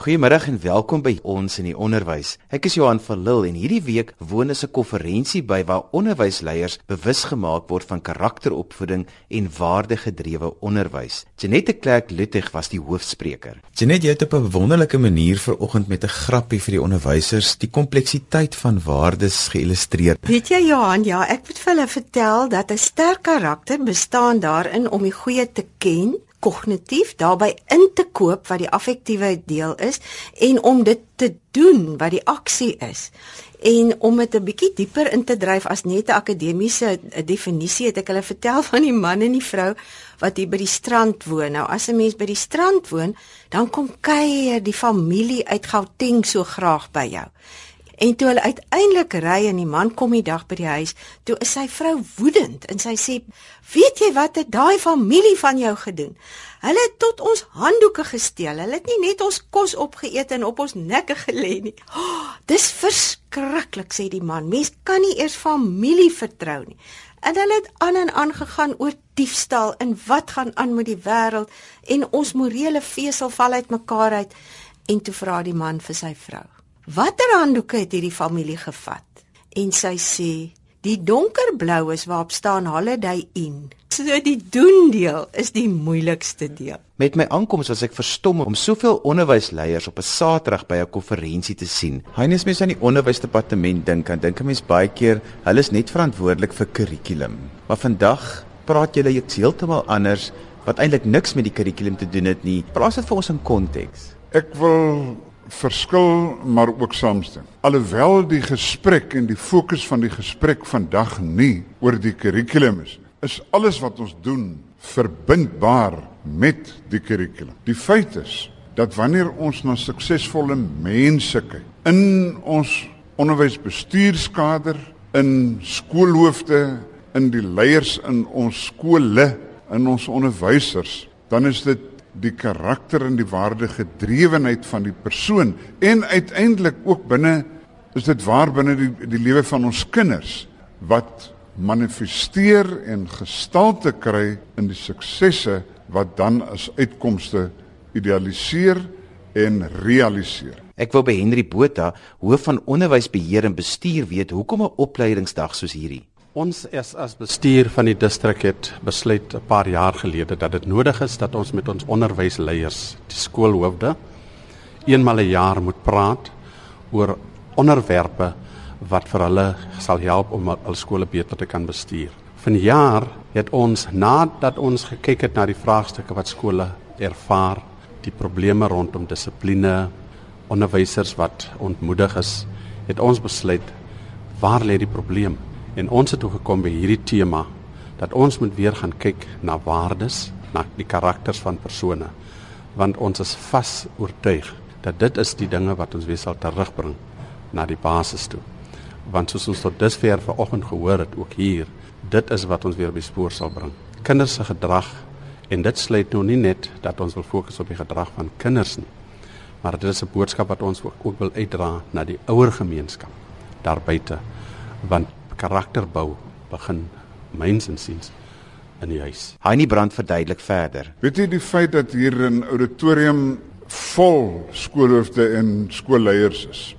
Goeiemôre en welkom by ons in die onderwys. Ek is Johan van Lille en hierdie week woon ons 'n konferensie by waar onderwysleiers bewus gemaak word van karakteropvoeding en waardegedrewe onderwys. Janette Clerk Luttig was die hoofspreker. Janette, jy het op 'n wonderlike manier vanoggend met 'n grappie vir die onderwysers die kompleksiteit van waardes geïllustreer. Weet jy Johan, ja, ek moet vir hulle vertel dat 'n sterk karakter bestaan daarin om die goeie te ken kognitief daarbey in te koop wat die affektiewe deel is en om dit te doen wat die aksie is en om dit 'n bietjie dieper in te dryf as net 'n akademiese definisie het ek hulle vertel van die man en die vrou wat hier by die strand woon. Nou as 'n mens by die strand woon, dan kom kuier die familie uit Gauteng so graag by jou. En toe hulle uiteindelik ry en die man kom die dag by die huis, toe is sy vrou woedend en sy sê: "Weet jy wat het daai familie van jou gedoen? Hulle het tot ons handdoeke gesteel. Hulle het nie net ons kos opgeëet en op ons nekke gelê nie." Oh, dis verskriklik sê die man. Mens kan nie eers familie vertrou nie. En hulle het aan en aan gegaan oor diefstal en wat gaan aan met die wêreld en ons morele vesel val uitmekaar uit en toe vra die man vir sy vrou Watter handdoeke het hierdie familie gevat? En sy sê, die donkerblou is waarop staan Holiday Inn. So die doen deel is die moeilikste deel. Met my aankoms was ek verstom om soveel onderwysleiers op 'n Saterdag by 'n konferensie te sien. Hynus mense aan die onderwysdepartement dink aan dink 'n mens baie keer hulle is net verantwoordelik vir kurrikulum. Maar vandag praat julle iets heeltemal anders wat eintlik niks met die kurrikulum te doen het nie. Plaas dit vir ons in konteks. Ek wil verskil maar ook saamstem. Alhoewel die gesprek en die fokus van die gesprek vandag nie oor die kurrikulum is, is alles wat ons doen verbindbaar met die kurrikulum. Die feit is dat wanneer ons na suksesvolle mense kyk in ons onderwysbestuurskader, in skoolhoofde, in die leiers in ons skole, in ons onderwysers, dan is dit die karakter en die waarde gedrewenheid van die persoon en uiteindelik ook binne is dit waar binne die die lewe van ons kinders wat manifesteer en gestalte kry in die suksesse wat dan as uitkomste idealiseer en realiseer. Ek wil by Henry Botha, hoof van onderwysbeheer en bestuur weet hoekom 'n opleidingsdag soos hierdie Ons as as bestuur van die distrik het besluit 'n paar jaar gelede dat dit nodig is dat ons met ons onderwysleiers, die skoolhoofde, eenmal 'n jaar moet praat oor onderwerpe wat vir hulle sal help om hul skole beter te kan bestuur. Vanjaar het ons nadat ons gekyk het na die vraagstukke wat skole ervaar, die probleme rondom dissipline, onderwysers wat ontmoedig is, het ons besluit waar lê die probleem? En ons het toe gekom by hierdie tema dat ons moet weer gaan kyk na waardes, na die karakters van persone, want ons is vas oortuig dat dit is die dinge wat ons weer sal terugbring na die basis toe. Want soos ons tot dusver vanoggend gehoor het ook hier, dit is wat ons weer op die spoor sal bring. Kinders se gedrag en dit sluit nou nie net dat ons wil fokus op die gedrag van kinders nie, maar dit is 'n boodskap wat ons ook wil uitdra na die ouer gemeenskap daar buite want karakterbou begin myns insiens in die huis. Heinie Brand verduidelik verder. Weet jy die feit dat hier 'n auditorium vol skoolhoofde en skoolleiers is.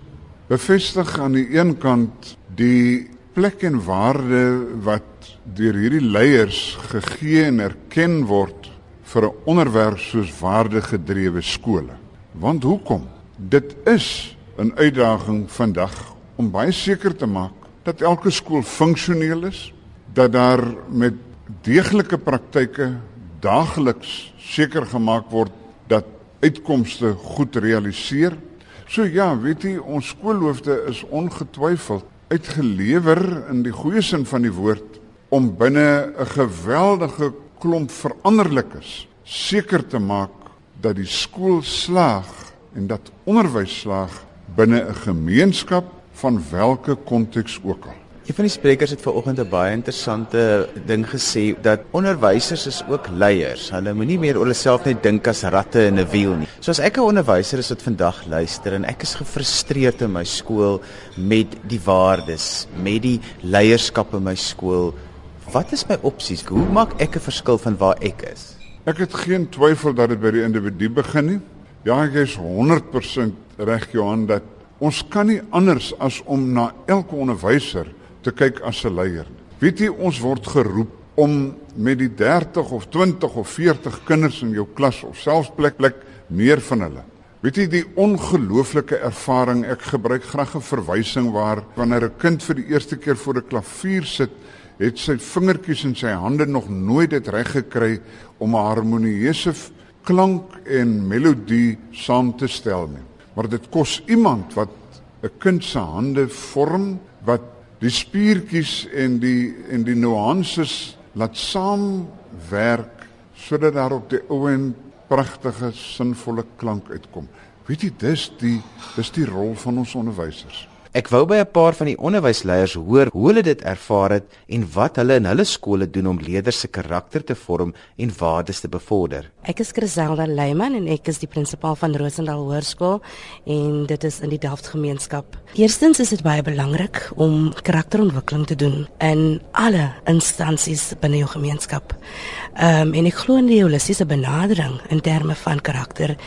Bevestig aan die een kant die plek en waarde wat deur hierdie leiers gegee en erken word vir 'n onderwerp soos waardegedrewe skole. Want hoekom? Dit is 'n uitdaging vandag om baie seker te maak dat elke skool funksioneel is, dat daar met deeglike praktyke daagliks seker gemaak word dat uitkomste goed realiseer. So ja, weet jy, ons skoolhoofde is ongetwyfeld uitgelewer in die goeie sin van die woord om binne 'n geweldige klomp veranderlikes seker te maak dat die skool slaag en dat onderwys slaag binne 'n gemeenskap van watter konteks ook al. Een van die sprekers het vanoggend 'n baie interessante ding gesê dat onderwysers is ook leiers. Hulle moenie meer oor hulself net dink as ratte in 'n wiel nie. So as ek 'n onderwyser is wat vandag luister en ek is gefrustreerd in my skool met die waardes, met die leierskap in my skool, wat is my opsies? Hoe maak ek 'n verskil van waar ek is? Ek het geen twyfel dat dit by die individu begin nie. Ja, ek is 100% reg Johan dat ons kan nie anders as om na elke onderwyser te kyk as 'n leier. Weet jy ons word geroep om met die 30 of 20 of 40 kinders in jou klas of selfs plek plek meer van hulle. Weet jy die ongelooflike ervaring, ek gebruik graag 'n verwysing waar wanneer 'n kind vir die eerste keer voor 'n klavier sit, het sy vingertjies en sy hande nog nooit dit reg gekry om 'n harmonieuse klank en melodie saam te stel nie. Maar dit kos iemand wat 'n kind se hande vorm, wat die spiertjies en die en die nuances laat saamwerk sodat daar op die ouend pragtige sinvolle klank uitkom. Weet jy dis die dis die rol van ons onderwysers. Ek wou by 'n paar van die onderwysleiers hoor hoe hulle dit ervaar het en wat hulle in hulle skole doen om leerders se karakter te vorm en waardes te bevorder. Ek is Griselda Leyman en ek is die prinsipaal van Rosendal Hoërskool en dit is in die Delft gemeenskap. Eerstens is dit baie belangrik om karakterontwikkeling te doen in alle instansies binne jou gemeenskap. Ehm um, en ek glo in die holistiese benadering in terme van karakter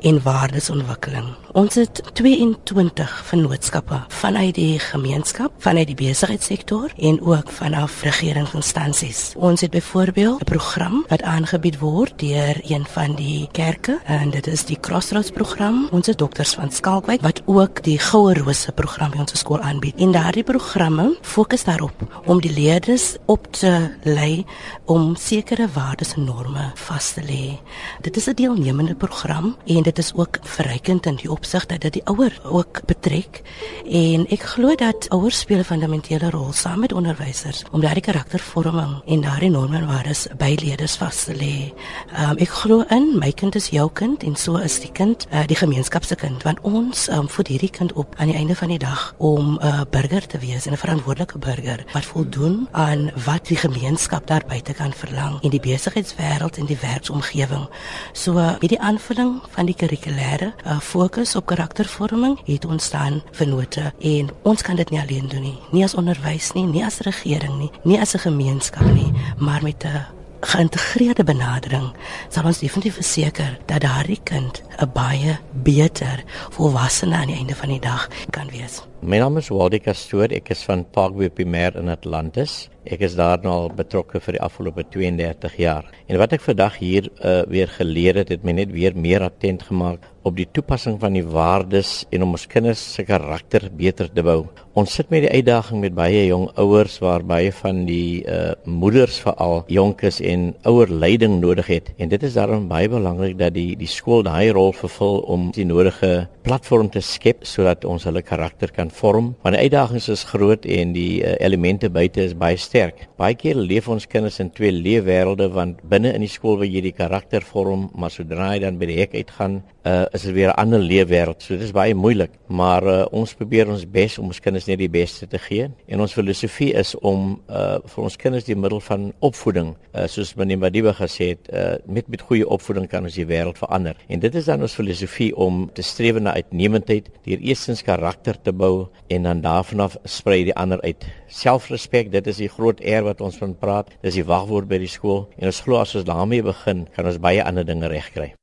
en waardesontwikkeling. Ons het 22 vennootskappe vanuit die gemeenskap, vanuit die besigheidssektor en ook vanaf regeringsinstansies. Ons het byvoorbeeld 'n program wat aangebied word deur een van die kerke en dit is die Crossroads program. Ons het dokters van Skalkwyk wat ook die Goue Rose program by ons skool aanbied. En daardie programme fokus daarop om die leerders op te lei om sekere waardes en norme vas te lê. Dit is 'n deelnemende program en dit is ook verrykend in die opsig dat dit die ouer ook betrek en ek glo dat ouers speel 'n fundamentele rol saam met onderwysers om daardie karaktervorming en daardie norme en waardes by leerders vas te lê. Um, ek glo in my kind is jou kind en so is die kind uh, die gemeenskap se kind want ons um, voed hierdie kind op aan die einde van die dag om 'n uh, burger te wees en 'n verantwoordelike burger wat voldoen aan wat die gemeenskap daar buite kan verlang in die besigheidswêreld en die werksomgewing. So met die aanvulling van die kurrikulêre uh, fokus op karaktervorming het ons dan vennote en ons kan dit nie alleen doen nie. Nie as onderwys nie, nie as regering nie, nie as 'n gemeenskap nie, maar met 'n geïntegreerde benadering sal ons definitief verseker dat daardie kind 'n baie beter volwassene aan die einde van die dag kan wees. My naam is Waldika Stoor, ek is van Parkway Primêr in Atlantis. Ek is daar nou al betrokke vir die afgelope 32 jaar. En wat ek vandag hier uh, weer geleer het, het my net weer meer attent gemaak op die toepassing van die waardes en om ons kinders se karakter beter te bou. Ons sit met die uitdaging met baie jong ouers waar baie van die uh, moeders veral jonkes en ouer leiding nodig het. En dit is daarom baie belangrik dat die die skool daai rol vervul om die nodige platform te skep sodat ons hulle karakter kan vorm. Want die uitdagings is groot en die uh, elemente buite is baie sterk. Baie keer leef ons kinders in twee leefwêrelde want binne in die skool waar jy die karakter vorm, maar sodra jy dan by die hek uitgaan, uh, is dit weer 'n ander leefwêreld. So dit is baie moeilik, maar uh, ons probeer ons bes om ons kinders net die beste te gee. En ons filosofie is om uh, vir ons kinders die middel van opvoeding, uh, soos meneer Madiba gesê het, uh, met met goeie opvoeding kan ons die wêreld verander. En dit is dan ons filosofie om te streef na uitnemendheid, deur eerstens karakter te bou en dan daarvan af sprei die ander uit. Selfrespek, dit is die groot eer wat ons van praat. Dis die wagwoord by die skool en ons glo as ons daarmee begin, kan ons baie ander dinge regkry.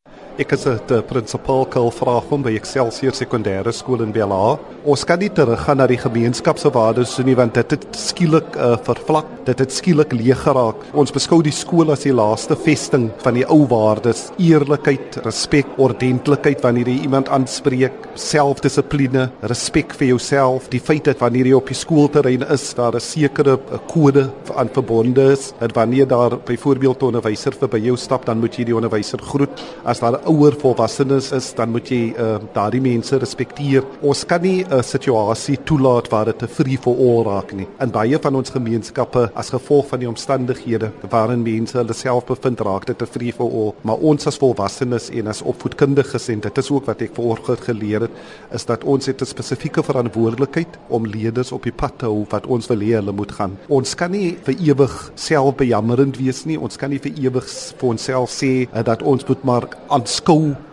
Ek is 'n prinsipaal Kul Vraagom by Excelsior Sekondêre Skool in Bella. Ons kan nie teruggaan na die gemeenskap se waardes nie want dit het skielik uh, vervlak, dit het skielik leeg geraak. Ons beskou die skool as die laaste vesting van die ou waardes: eerlikheid, respek, ordentlikheid wanneer jy iemand aanspreek, selfdissipline, respek vir jouself, die feit dat wanneer jy op die skoolterrein is, daar 'n sekere uh, kode aan verbonde is, dat wanneer daar byvoorbeeld 'n onderwyser verby jou stap, dan moet jy die onderwyser groet. As daar ouer volwassenes is, dan moet jy uh, daardie mense respekteer. Ons kan nie 'n situasie toelaat waar dit te free for all raak nie. In baie van ons gemeenskappe as gevolg van die omstandighede waarin mense hulle self bevind, raak dit te free for all. Maar ons as volwassenes en as opvoedkundiges en dit is ook wat ek vanoggend geleer het, is dat ons het 'n spesifieke verantwoordelikheid om leerders op die pad te hou wat ons wil hê hulle moet gaan. Ons kan nie vir ewig selfbejammerend wees nie. Ons kan nie vir ewig vir onsself sê uh, dat ons moet maar aanskou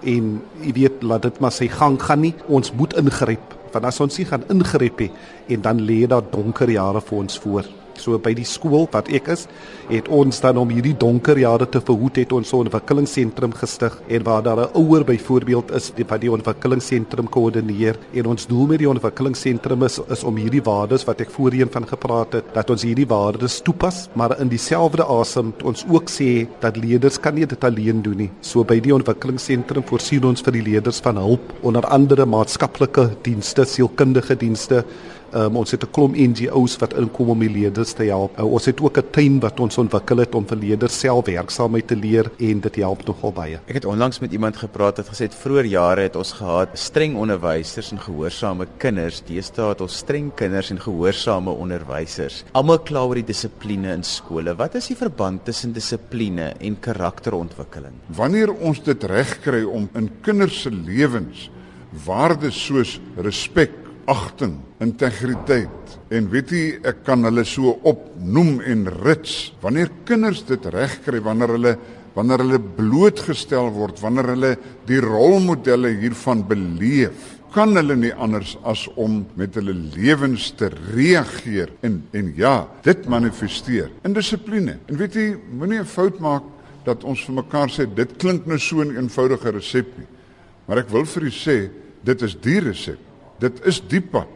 en jy weet laat dit maar sy gang gaan nie. Ons moet ingryp. Want as ons nie gaan ingryp nie en dan lê daar donker jare vir ons voor. So by die skool wat ek is, het ons dan om hierdie donker jare te verhoed het ons 'n ontwikkelingsentrum gestig en waar daar 'n ouer byvoorbeeld is wat die ontwikkelingsentrum koördineer en ons doel met die ontwikkelingsentrum is, is om hierdie waardes wat ek voorheen van gepraat het, dat ons hierdie waardes toepas, maar in dieselfde asem ons ook sê dat leerders kan nie dit alleen doen nie. So by die ontwikkelingsentrum voorsien ons vir die leerders van hulp onder andere maatskaplike dienste, sielkundige dienste Um, ons het 'n klomp NGO's wat inkom om die leerders te help. Uh, ons het ook 'n tuin wat ons ontwikkel het om vir leerders selfwerksaamheid te leer en dit help nogal baie. Ek het onlangs met iemand gepraat wat gesê het vroeër jare het ons gehad streng onderwysers en gehoorsame kinders. Deesdae het ons streng kinders en gehoorsame onderwysers. Almal kla oor die dissipline in skole. Wat is die verband tussen dissipline en karakterontwikkeling? Wanneer ons dit regkry om in kinders se lewens waardes soos respek agting, integriteit. En weet jy, ek kan hulle so opnoem en rits. Wanneer kinders dit regkry, wanneer hulle wanneer hulle blootgestel word, wanneer hulle die rolmodelle hiervan beleef, kan hulle nie anders as om met hulle lewens te reageer en en ja, dit manifesteer in dissipline. En weet jy, moenie 'n fout maak dat ons vir mekaar sê dit klink nou so 'n eenvoudige resep nie. Maar ek wil vir u sê, dit is die resep. Dit is die pad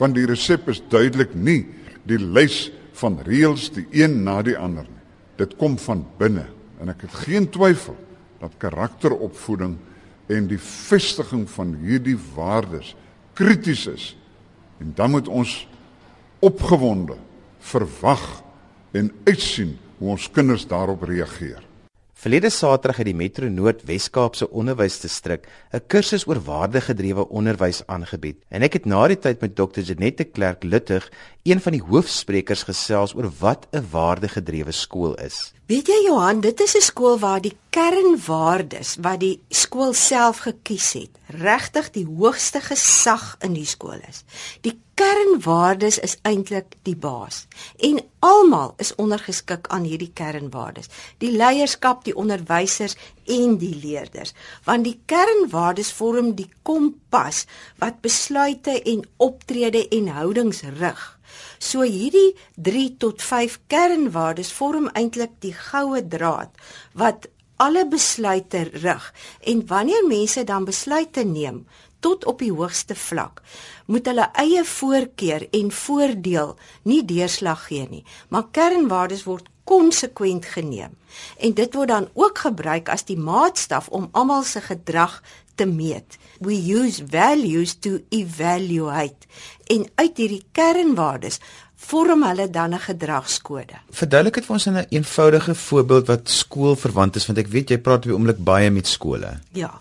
want die resep is duidelik nie die lys van reëls die een na die ander nie. Dit kom van binne en ek het geen twyfel dat karakteropvoeding en die vestiging van hierdie waardes krities is. En dan moet ons opgewonde verwag en uitsien hoe ons kinders daarop reageer. Verlede Saterdag het die Metro Noord Wes-Kaapse Onderwysdistrik 'n kursus oor waardegedrewe onderwys aangebied. En ek het na die tyd met Dr. Janette Clerk Luttig, een van die hoofsprekers gesels oor wat 'n waardegedrewe skool is. Weet jy Johan, dit is 'n skool waar die kernwaardes wat die skool self gekies het, regtig die hoogste gesag in die skool is. Die kernwaardes is eintlik die baas en almal is ondergeskik aan hierdie kernwaardes. Die leierskap, die onderwysers en die leerders, want die kernwaardes vorm die kompas wat besluite en optrede en houdings rig. So hierdie 3 tot 5 kernwaardes vorm eintlik die goue draad wat alle besluite rig. En wanneer mense dan besluite neem tot op die hoogste vlak, moet hulle eie voorkeur en voordeel nie deurslag gee nie, maar kernwaardes word konsekwent geneem. En dit word dan ook gebruik as die maatstaf om almal se gedrag te meet. We use values to evaluate. En uit hierdie kernwaardes vorm hulle dan 'n gedragskode. Verduidelik dit vir ons in 'n eenvoudige voorbeeld wat skoolverwant is want ek weet jy praat op die oomblik baie met skole. Ja.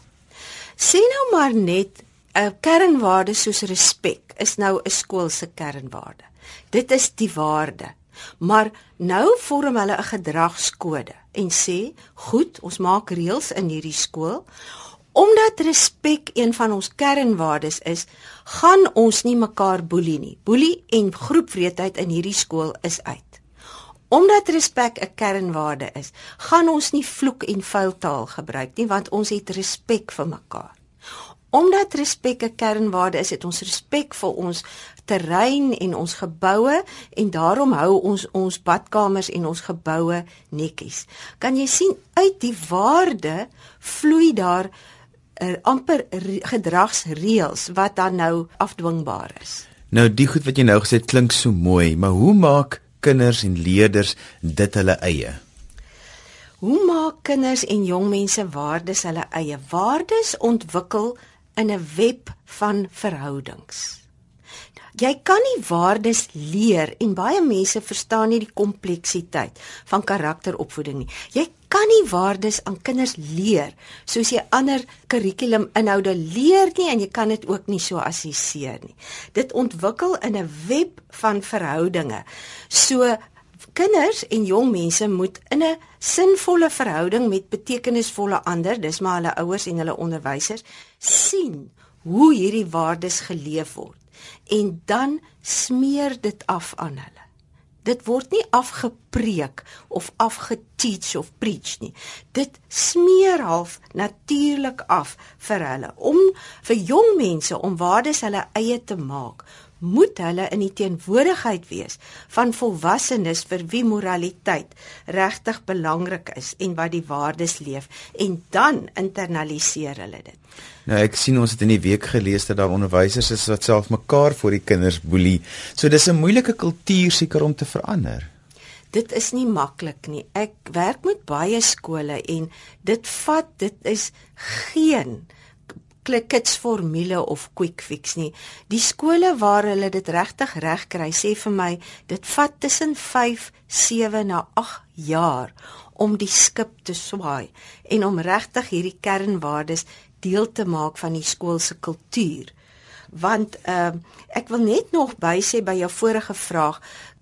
Sien nou maar net 'n kernwaarde soos respek is nou 'n skool se kernwaarde. Dit is die waarde. Maar nou vorm hulle 'n gedragskode en sê, "Goed, ons maak reëls in hierdie skool. Omdat respek een van ons kernwaardes is, gaan ons nie mekaar boelie nie. Boelie en groepvreedheid in hierdie skool is uit. Omdat respek 'n kernwaarde is, gaan ons nie vloek en vuil taal gebruik nie, want ons het respek vir mekaar. Omdat respek 'n kernwaarde is, het ons respek vir ons terrein en ons geboue en daarom hou ons ons badkamers en ons geboue netjies. Kan jy sien uit die waarde vloei daar uh, amper gedragsreëls wat dan nou afdwingbaar is. Nou die goed wat jy nou gesê het klink so mooi, maar hoe maak kinders en leerders dit hulle eie? Hoe maak kinders en jong mense waardes hulle eie? Waardes ontwikkel in 'n web van verhoudings. Jy kan nie waardes leer en baie mense verstaan nie die kompleksiteit van karakteropvoeding nie. Jy kan nie waardes aan kinders leer soos jy ander kurrikuluminhoude leer nie en jy kan dit ook nie so assesseer nie. Dit ontwikkel in 'n web van verhoudinge. So kinders en jong mense moet in 'n sinvolle verhouding met betekenisvolle ander, dis maar hulle ouers en hulle onderwysers, sien hoe hierdie waardes geleef word en dan smeer dit af aan hulle. Dit word nie afgepreek of afgeteach of preach nie. Dit smeer half natuurlik af vir hulle om vir jong mense om waardes hulle eie te maak. Moet hulle in die teenwoordigheid wees van volwassenes vir wie moraliteit regtig belangrik is en wat die waardes leef en dan internaliseer hulle dit. Nou ek sien ons het in die week gelees dat daar onderwysers is wat self mekaar voor die kinders boelie. So dis 'n moeilike kultuur seker om te verander dit is nie maklik nie. Ek werk met baie skole en dit vat dit is geen klikkets formule of quick fix nie. Die skole waar hulle dit regtig reg kry, sê vir my, dit vat tussen 5, 7 na 8 jaar om die skip te swaai en om regtig hierdie kernwaardes deel te maak van die skool se kultuur. Want ehm uh, ek wil net nog bysê by jou vorige vraag,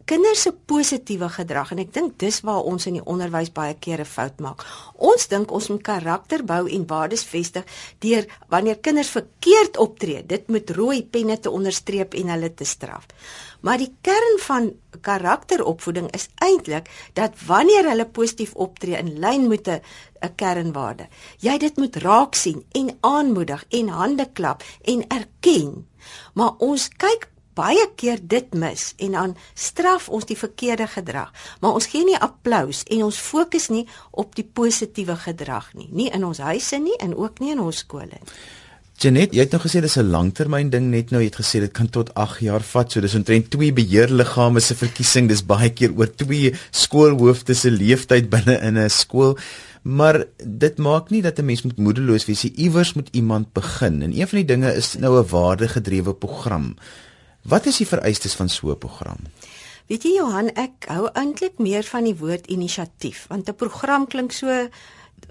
kinders se positiewe gedrag en ek dink dis waar ons in die onderwys baie kere fout maak. Ons dink ons moet karakter bou en waardes vestig deur wanneer kinders verkeerd optree, dit met rooi penne te onderstreep en hulle te straf. Maar die kern van karakteropvoeding is eintlik dat wanneer hulle positief optree in lyn met 'n 'n kernwaarde, jy dit moet raak sien en aanmoedig en hande klap en erken. Maar ons kyk baie keer dit mis en dan straf ons die verkeerde gedrag. Maar ons gee nie applous en ons fokus nie op die positiewe gedrag nie, nie in ons huise nie en ook nie in ons skole nie. Janet, jy het nou gesê dis 'n langtermyn ding net nou jy het gesê dit kan tot 8 jaar vat. So dis omtrent twee beheerliggame se verkiesing. Dis baie keer oor twee skoolhoofde se leeftyd binne in 'n skool. Maar dit maak nie dat 'n mens moet moedeloos wees nie. Iewers moet iemand begin. En een van die dinge is nou 'n waardegedrewe program. Wat is die vereistes van so 'n program? Weet jy Johan, ek hou eintlik meer van die woord inisiatief, want 'n program klink so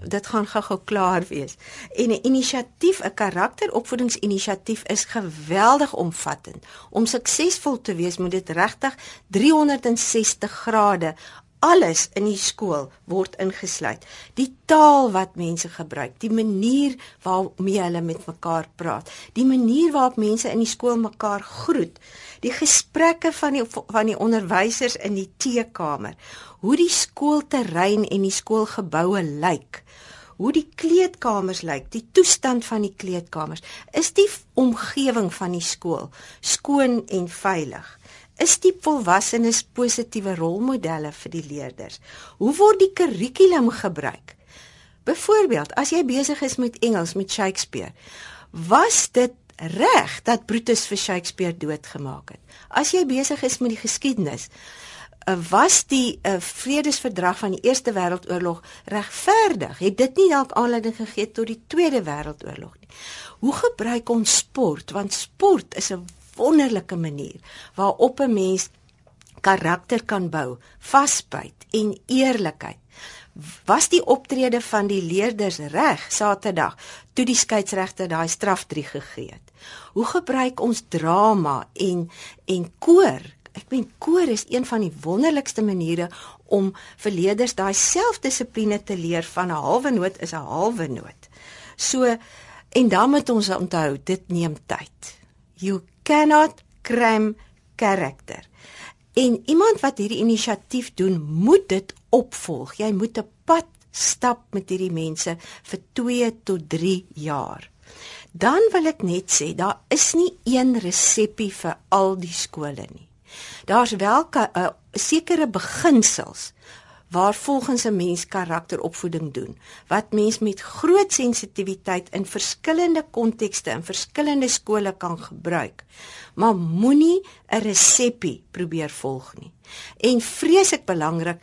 dit gaan gou-gou klaar wees. En 'n inisiatief, 'n karakteropvoedingsinisiatief is geweldig omvattend. Om suksesvol te wees, moet dit regtig 360 grade alles in die skool word ingesluit. Die taal wat mense gebruik, die manier waarmee hulle met mekaar praat, die manier waarop mense in die skool mekaar groet, die gesprekke van die van die onderwysers in die teekamer, hoe die skoolterrein en die skoolgeboue lyk. Hoe die kleedkamers lyk, die toestand van die kleedkamers, is die omgewing van die skool skoon en veilig? Is die volwassenes positiewe rolmodelle vir die leerders? Hoe word die kurrikulum gebruik? Byvoorbeeld, as jy besig is met Engels met Shakespeare, was dit reg dat Brutus vir Shakespeare doodgemaak het? As jy besig is met die geskiedenis, eh, was die uh, vredesverdrag van die Eerste Wêreldoorlog regverdig? Het dit nie dalk aanleiding gegee tot die Tweede Wêreldoorlog nie? Hoe gebruik ons sport? Want sport is 'n wonderlike manier waarop 'n mens karakter kan bou, vasbyt en eerlikheid. Was die optrede van die leerders reg Saterdag toe die skeieregter daai strafdrie gegee het? Hoe gebruik ons drama en en koor? Ek meen koor is een van die wonderlikste maniere om vir leerders daai selfdissipline te leer van 'n halwe noot is 'n halwe noot. So en dan moet ons onthou, dit neem tyd. You cannot cram character. En iemand wat hierdie inisiatief doen, moet dit opvolg. Jy moet 'n pad stap met hierdie mense vir 2 tot 3 jaar. Dan wil ek net sê, daar is nie een resepie vir al die skole nie. Daar's wel 'n uh, sekere beginsels waar volgens 'n mens karakteropvoeding doen wat mens met groot sensitiwiteit in verskillende kontekste in verskillende skole kan gebruik maar moenie 'n resepie probeer volg nie. En vreeslik belangrik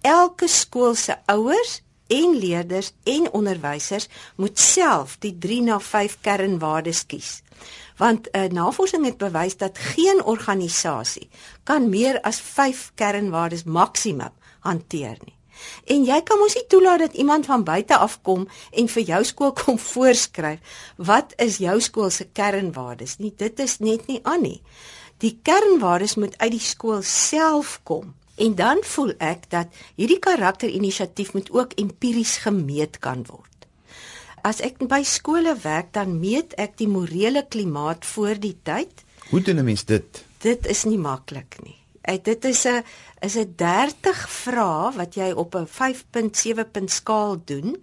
elke skool se ouers en leerders en onderwysers moet self die 3 na 5 kernwaardes kies want 'n uh, navorsing het bewys dat geen organisasie kan meer as 5 kernwaardes maksimum hanteer nie. En jy kan mos nie toelaat dat iemand van buite af kom en vir jou skool kom voorskryf wat is jou skool se kernwaardes nie. Dit is net nie aan nie. Die kernwaardes moet uit die skool self kom. En dan voel ek dat hierdie karakterinisiatief moet ook empiries gemeet kan word. As ek by skole werk, dan meet ek die morele klimaat voor die tyd. Hoe doen 'n mens dit? Dit is nie maklik nie. Ek dit is 'n is 'n 30 vrae wat jy op 'n 5.7 punt skaal doen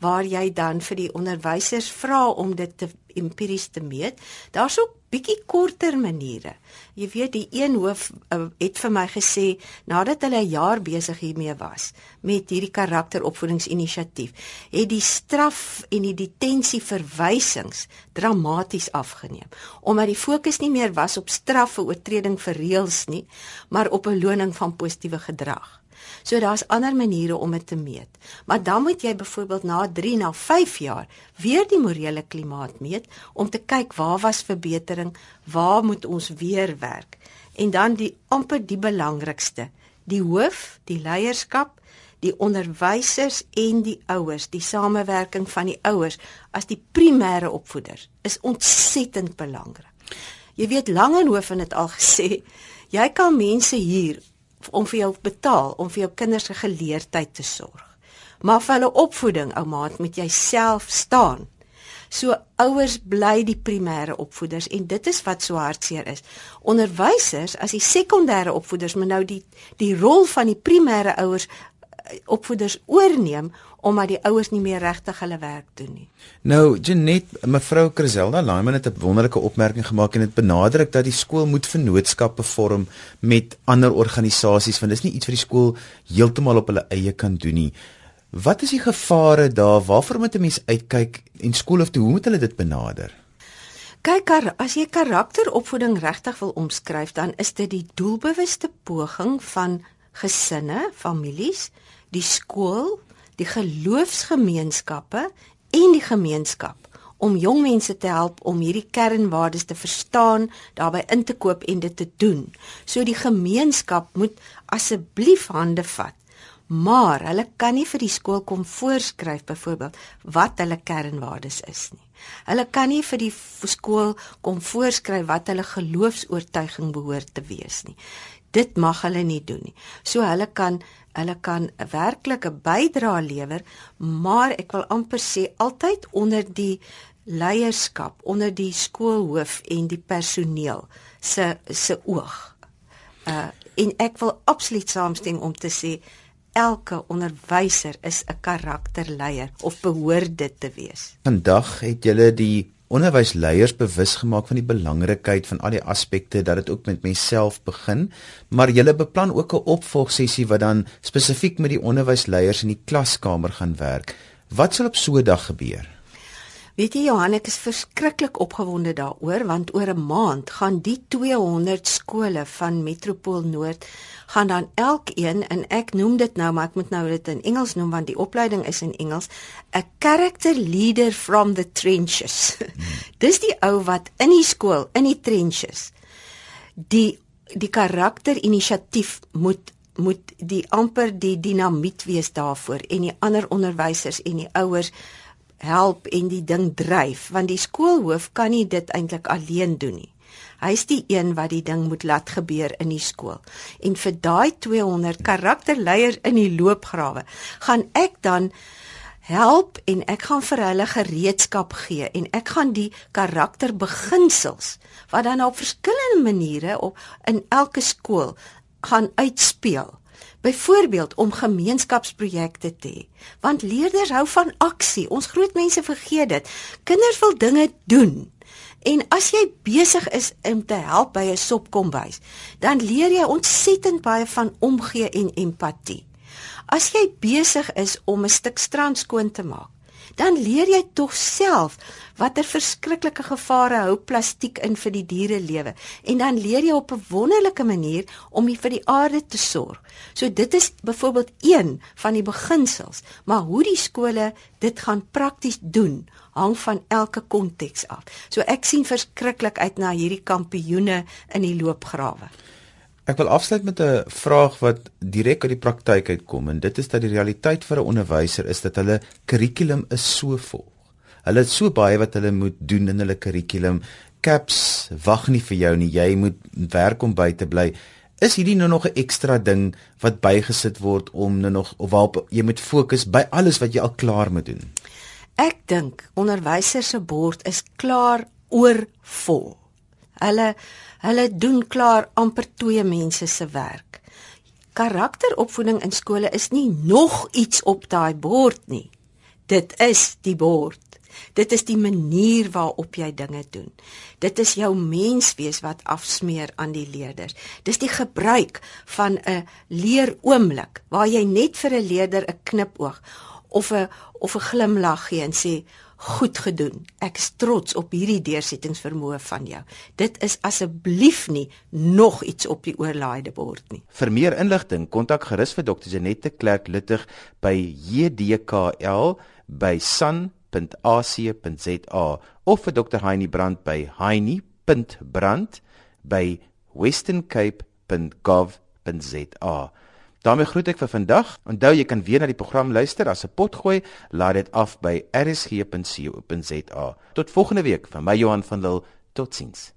waar jy dan vir die onderwysers vra om dit te empiries te meet. Daar's ook bietjie korter maniere. Jy weet die een hoof uh, het vir my gesê nadat hulle 'n jaar besig hiermee was met hierdie karakteropvoedingsinisiatief, het die straf en die detensie verwysings dramaties afgeneem omdat die fokus nie meer was op straf vir oortreding vir reëls nie, maar op 'n loning van positiewe gedrag. So daar's ander maniere om dit te meet. Maar dan moet jy byvoorbeeld na 3 na 5 jaar weer die morele klimaat meet om te kyk waar was verbetering, waar moet ons weer werk. En dan die amper die belangrikste, die hoof, die leierskap, die onderwysers en die ouers, die samewerking van die ouers as die primêre opvoeders is ontsettend belangrik. Jy weet Langehoven het al gesê, jy kan mense hier om vir jou betaal om vir jou kinders se geleerdheid te sorg. Maar vir hulle opvoeding, oumaat, moet jy self staan. So ouers bly die primêre opvoeders en dit is wat so hartseer is. Onderwysers as die sekondêre opvoeders moet nou die die rol van die primêre ouers opvoeders oorneem omdat die ouers nie meer regtig hulle werk doen nie. Nou, Janet, mevrou Criselda Lyman het 'n wonderlike opmerking gemaak en dit benadruk dat die skool moet vennootskappe vorm met ander organisasies want dis nie iets wat die skool heeltemal op hulle eie kan doen nie. Wat is die gevare daar? Waarvoor moet 'n mens uitkyk en skool of hoe moet hulle dit benader? Kyk, as jy karakteropvoeding regtig wil omskryf, dan is dit die doelbewuste poging van gesinne, families, die skool, die geloofsgemeenskappe en die gemeenskap om jong mense te help om hierdie kernwaardes te verstaan, daarbey in te koop en dit te doen. So die gemeenskap moet asseblief hande vat. Maar hulle kan nie vir die skool kom voorskryf byvoorbeeld wat hulle kernwaardes is nie. Hulle kan nie vir die skool kom voorskryf wat hulle geloofs-oortuiging behoort te wees nie. Dit mag hulle nie doen nie. So hulle kan hulle kan 'n werklike bydrae lewer, maar ek wil amper sê altyd onder die leierskap, onder die skoolhoof en die personeel se se oog. Uh en ek wil absoluut saamstem om te sê elke onderwyser is 'n karakterleier of behoort dit te wees. Vandag het julle die onderwysleiers bewus gemaak van die belangrikheid van al die aspekte dat dit ook met myself begin, maar jy beplan ook 'n opvolgsessie wat dan spesifiek met die onderwysleiers in die klaskamer gaan werk. Wat sal op so 'n dag gebeur? Weet jy Johan, ek is verskriklik opgewonde daaroor want oor 'n maand gaan die 200 skole van Metropool Noord gaan dan elkeen en ek noem dit nou maar ek moet nou dit in Engels noem want die opleiding is in Engels 'n character leader from the trenches. Dis die ou wat in die skool, in die trenches die die karakter inisiatief moet moet die amper die dinamiet wees daarvoor en die ander onderwysers en die ouers help en die ding dryf want die skoolhoof kan nie dit eintlik alleen doen nie. Hy's die een wat die ding moet laat gebeur in die skool. En vir daai 200 karakterleiers in die loopgrawe gaan ek dan help en ek gaan vir hulle gereedskap gee en ek gaan die karakterbeginsels wat dan op verskillende maniere op in elke skool gaan uitspeel Byvoorbeeld om gemeenskapsprojekte te hê. Want leerders hou van aksie. Ons groot mense vergeet dit. Kinders wil dinge doen. En as jy besig is om te help by 'n sopkombuis, dan leer jy ontsettend baie van omgee en empatie. As jy besig is om 'n stuk strand skoon te maak, dan leer jy tog self watter verskriklike gevare hou plastiek in vir die diere lewe en dan leer jy op 'n wonderlike manier om vir die aarde te sorg. So dit is byvoorbeeld een van die beginsels, maar hoe die skole dit gaan prakties doen hang van elke konteks af. So ek sien verskriklik uit na hierdie kampioene in die loopgrawe. Ek wil afsluit met 'n vraag wat direk uit die praktyk uitkom en dit is dat die realiteit vir 'n onderwyser is dat hulle kurrikulum is so vol. Hulle het so baie wat hulle moet doen in hulle kurrikulum. Caps wag nie vir jou nie. Jy moet werk om by te bly. Is hierdie nou nog 'n ekstra ding wat bygesit word om nou nog of waarop jy moet fokus by alles wat jy al klaar moet doen? Ek dink onderwysers se bord is klaar oorvol. Hulle hulle doen klaar amper twee mense se werk. Karakteropvoeding in skole is nie nog iets op daai bord nie. Dit is die bord. Dit is die manier waarop jy dinge doen. Dit is jou menswees wat afsmeer aan die leerders. Dis die gebruik van 'n leeroomblik waar jy net vir 'n leerder 'n knipoog of 'n of 'n glimlag gee en sê goed gedoen. Ek is trots op hierdie deursettingsvermoë van jou. Dit is asseblief nie nog iets op die oorlaaide bord nie. Vir meer inligting, kontak gerus vir Dr. Janette Clerk Luttig by JDKL by san www.ac.za of vir Dr Heinie Brand by heinie.brand by westerncape.gov.za. daarmee groet ek vir vandag. Onthou jy kan weer na die program luister as 'n potgooi, laai dit af by rsg.co.za. Tot volgende week van my Johan van Lille. Totsiens.